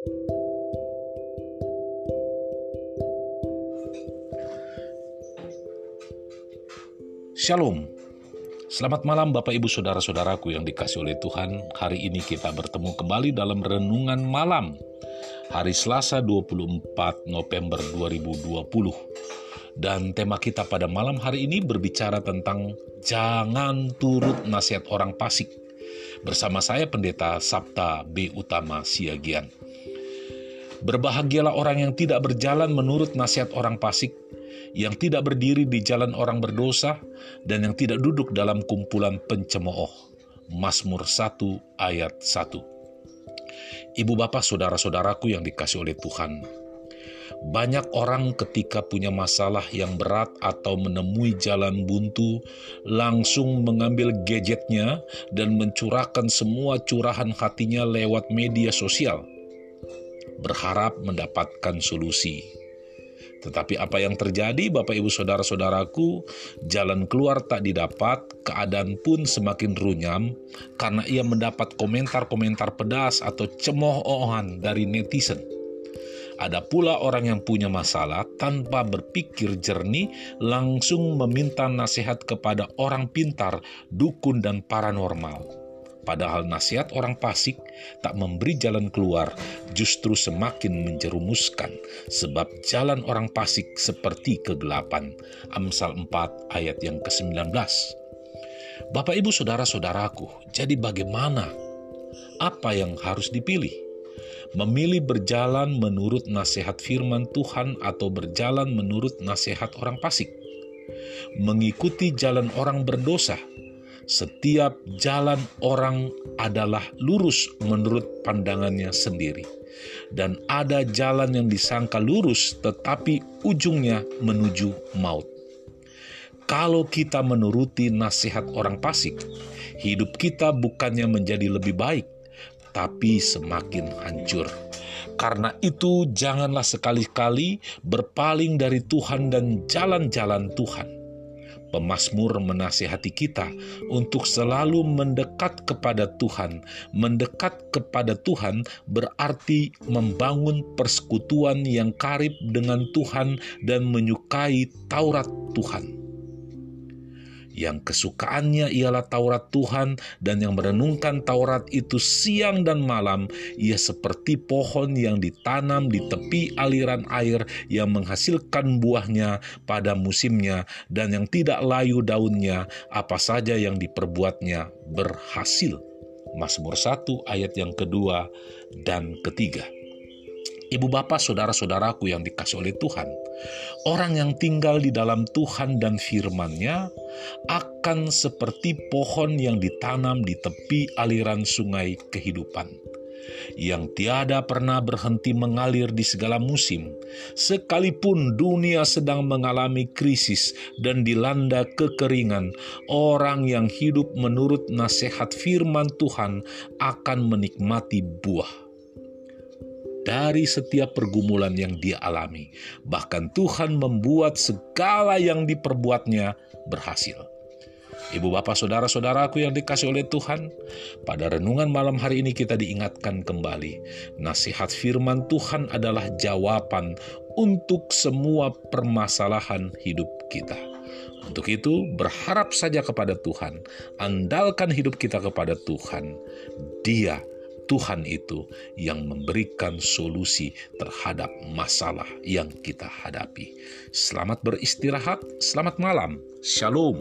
Shalom. Selamat malam Bapak Ibu Saudara-saudaraku yang dikasih oleh Tuhan. Hari ini kita bertemu kembali dalam renungan malam. Hari Selasa 24 November 2020. Dan tema kita pada malam hari ini berbicara tentang jangan turut nasihat orang fasik. Bersama saya Pendeta Sabta B. Utama Siagian. Berbahagialah orang yang tidak berjalan menurut nasihat orang fasik, yang tidak berdiri di jalan orang berdosa, dan yang tidak duduk dalam kumpulan pencemooh. Mazmur 1 ayat 1 Ibu bapak saudara-saudaraku yang dikasih oleh Tuhan, banyak orang ketika punya masalah yang berat atau menemui jalan buntu, langsung mengambil gadgetnya dan mencurahkan semua curahan hatinya lewat media sosial, berharap mendapatkan solusi. Tetapi apa yang terjadi, Bapak Ibu Saudara-saudaraku, jalan keluar tak didapat, keadaan pun semakin runyam karena ia mendapat komentar-komentar pedas atau cemoohan dari netizen. Ada pula orang yang punya masalah tanpa berpikir jernih langsung meminta nasihat kepada orang pintar, dukun, dan paranormal Padahal nasihat orang fasik tak memberi jalan keluar, justru semakin menjerumuskan, sebab jalan orang fasik seperti kegelapan. Amsal 4 ayat yang ke-19. Bapak ibu saudara-saudaraku, jadi bagaimana? Apa yang harus dipilih? Memilih berjalan menurut nasihat firman Tuhan atau berjalan menurut nasihat orang fasik? Mengikuti jalan orang berdosa setiap jalan orang adalah lurus menurut pandangannya sendiri, dan ada jalan yang disangka lurus tetapi ujungnya menuju maut. Kalau kita menuruti nasihat orang fasik, hidup kita bukannya menjadi lebih baik, tapi semakin hancur. Karena itu, janganlah sekali-kali berpaling dari Tuhan dan jalan-jalan Tuhan Pemasmur menasihati kita untuk selalu mendekat kepada Tuhan. Mendekat kepada Tuhan berarti membangun persekutuan yang karib dengan Tuhan dan menyukai Taurat Tuhan yang kesukaannya ialah Taurat Tuhan dan yang merenungkan Taurat itu siang dan malam, ia seperti pohon yang ditanam di tepi aliran air yang menghasilkan buahnya pada musimnya dan yang tidak layu daunnya, apa saja yang diperbuatnya berhasil. Mazmur 1 ayat yang kedua dan ketiga. Ibu bapak saudara-saudaraku yang dikasih oleh Tuhan, orang yang tinggal di dalam Tuhan dan firman-Nya akan seperti pohon yang ditanam di tepi aliran sungai kehidupan yang tiada pernah berhenti mengalir di segala musim, sekalipun dunia sedang mengalami krisis dan dilanda kekeringan. Orang yang hidup menurut nasihat firman Tuhan akan menikmati buah dari setiap pergumulan yang dia alami. Bahkan Tuhan membuat segala yang diperbuatnya berhasil. Ibu bapak saudara-saudaraku yang dikasih oleh Tuhan, pada renungan malam hari ini kita diingatkan kembali, nasihat firman Tuhan adalah jawaban untuk semua permasalahan hidup kita. Untuk itu, berharap saja kepada Tuhan, andalkan hidup kita kepada Tuhan. Dia Tuhan itu yang memberikan solusi terhadap masalah yang kita hadapi. Selamat beristirahat, selamat malam, shalom.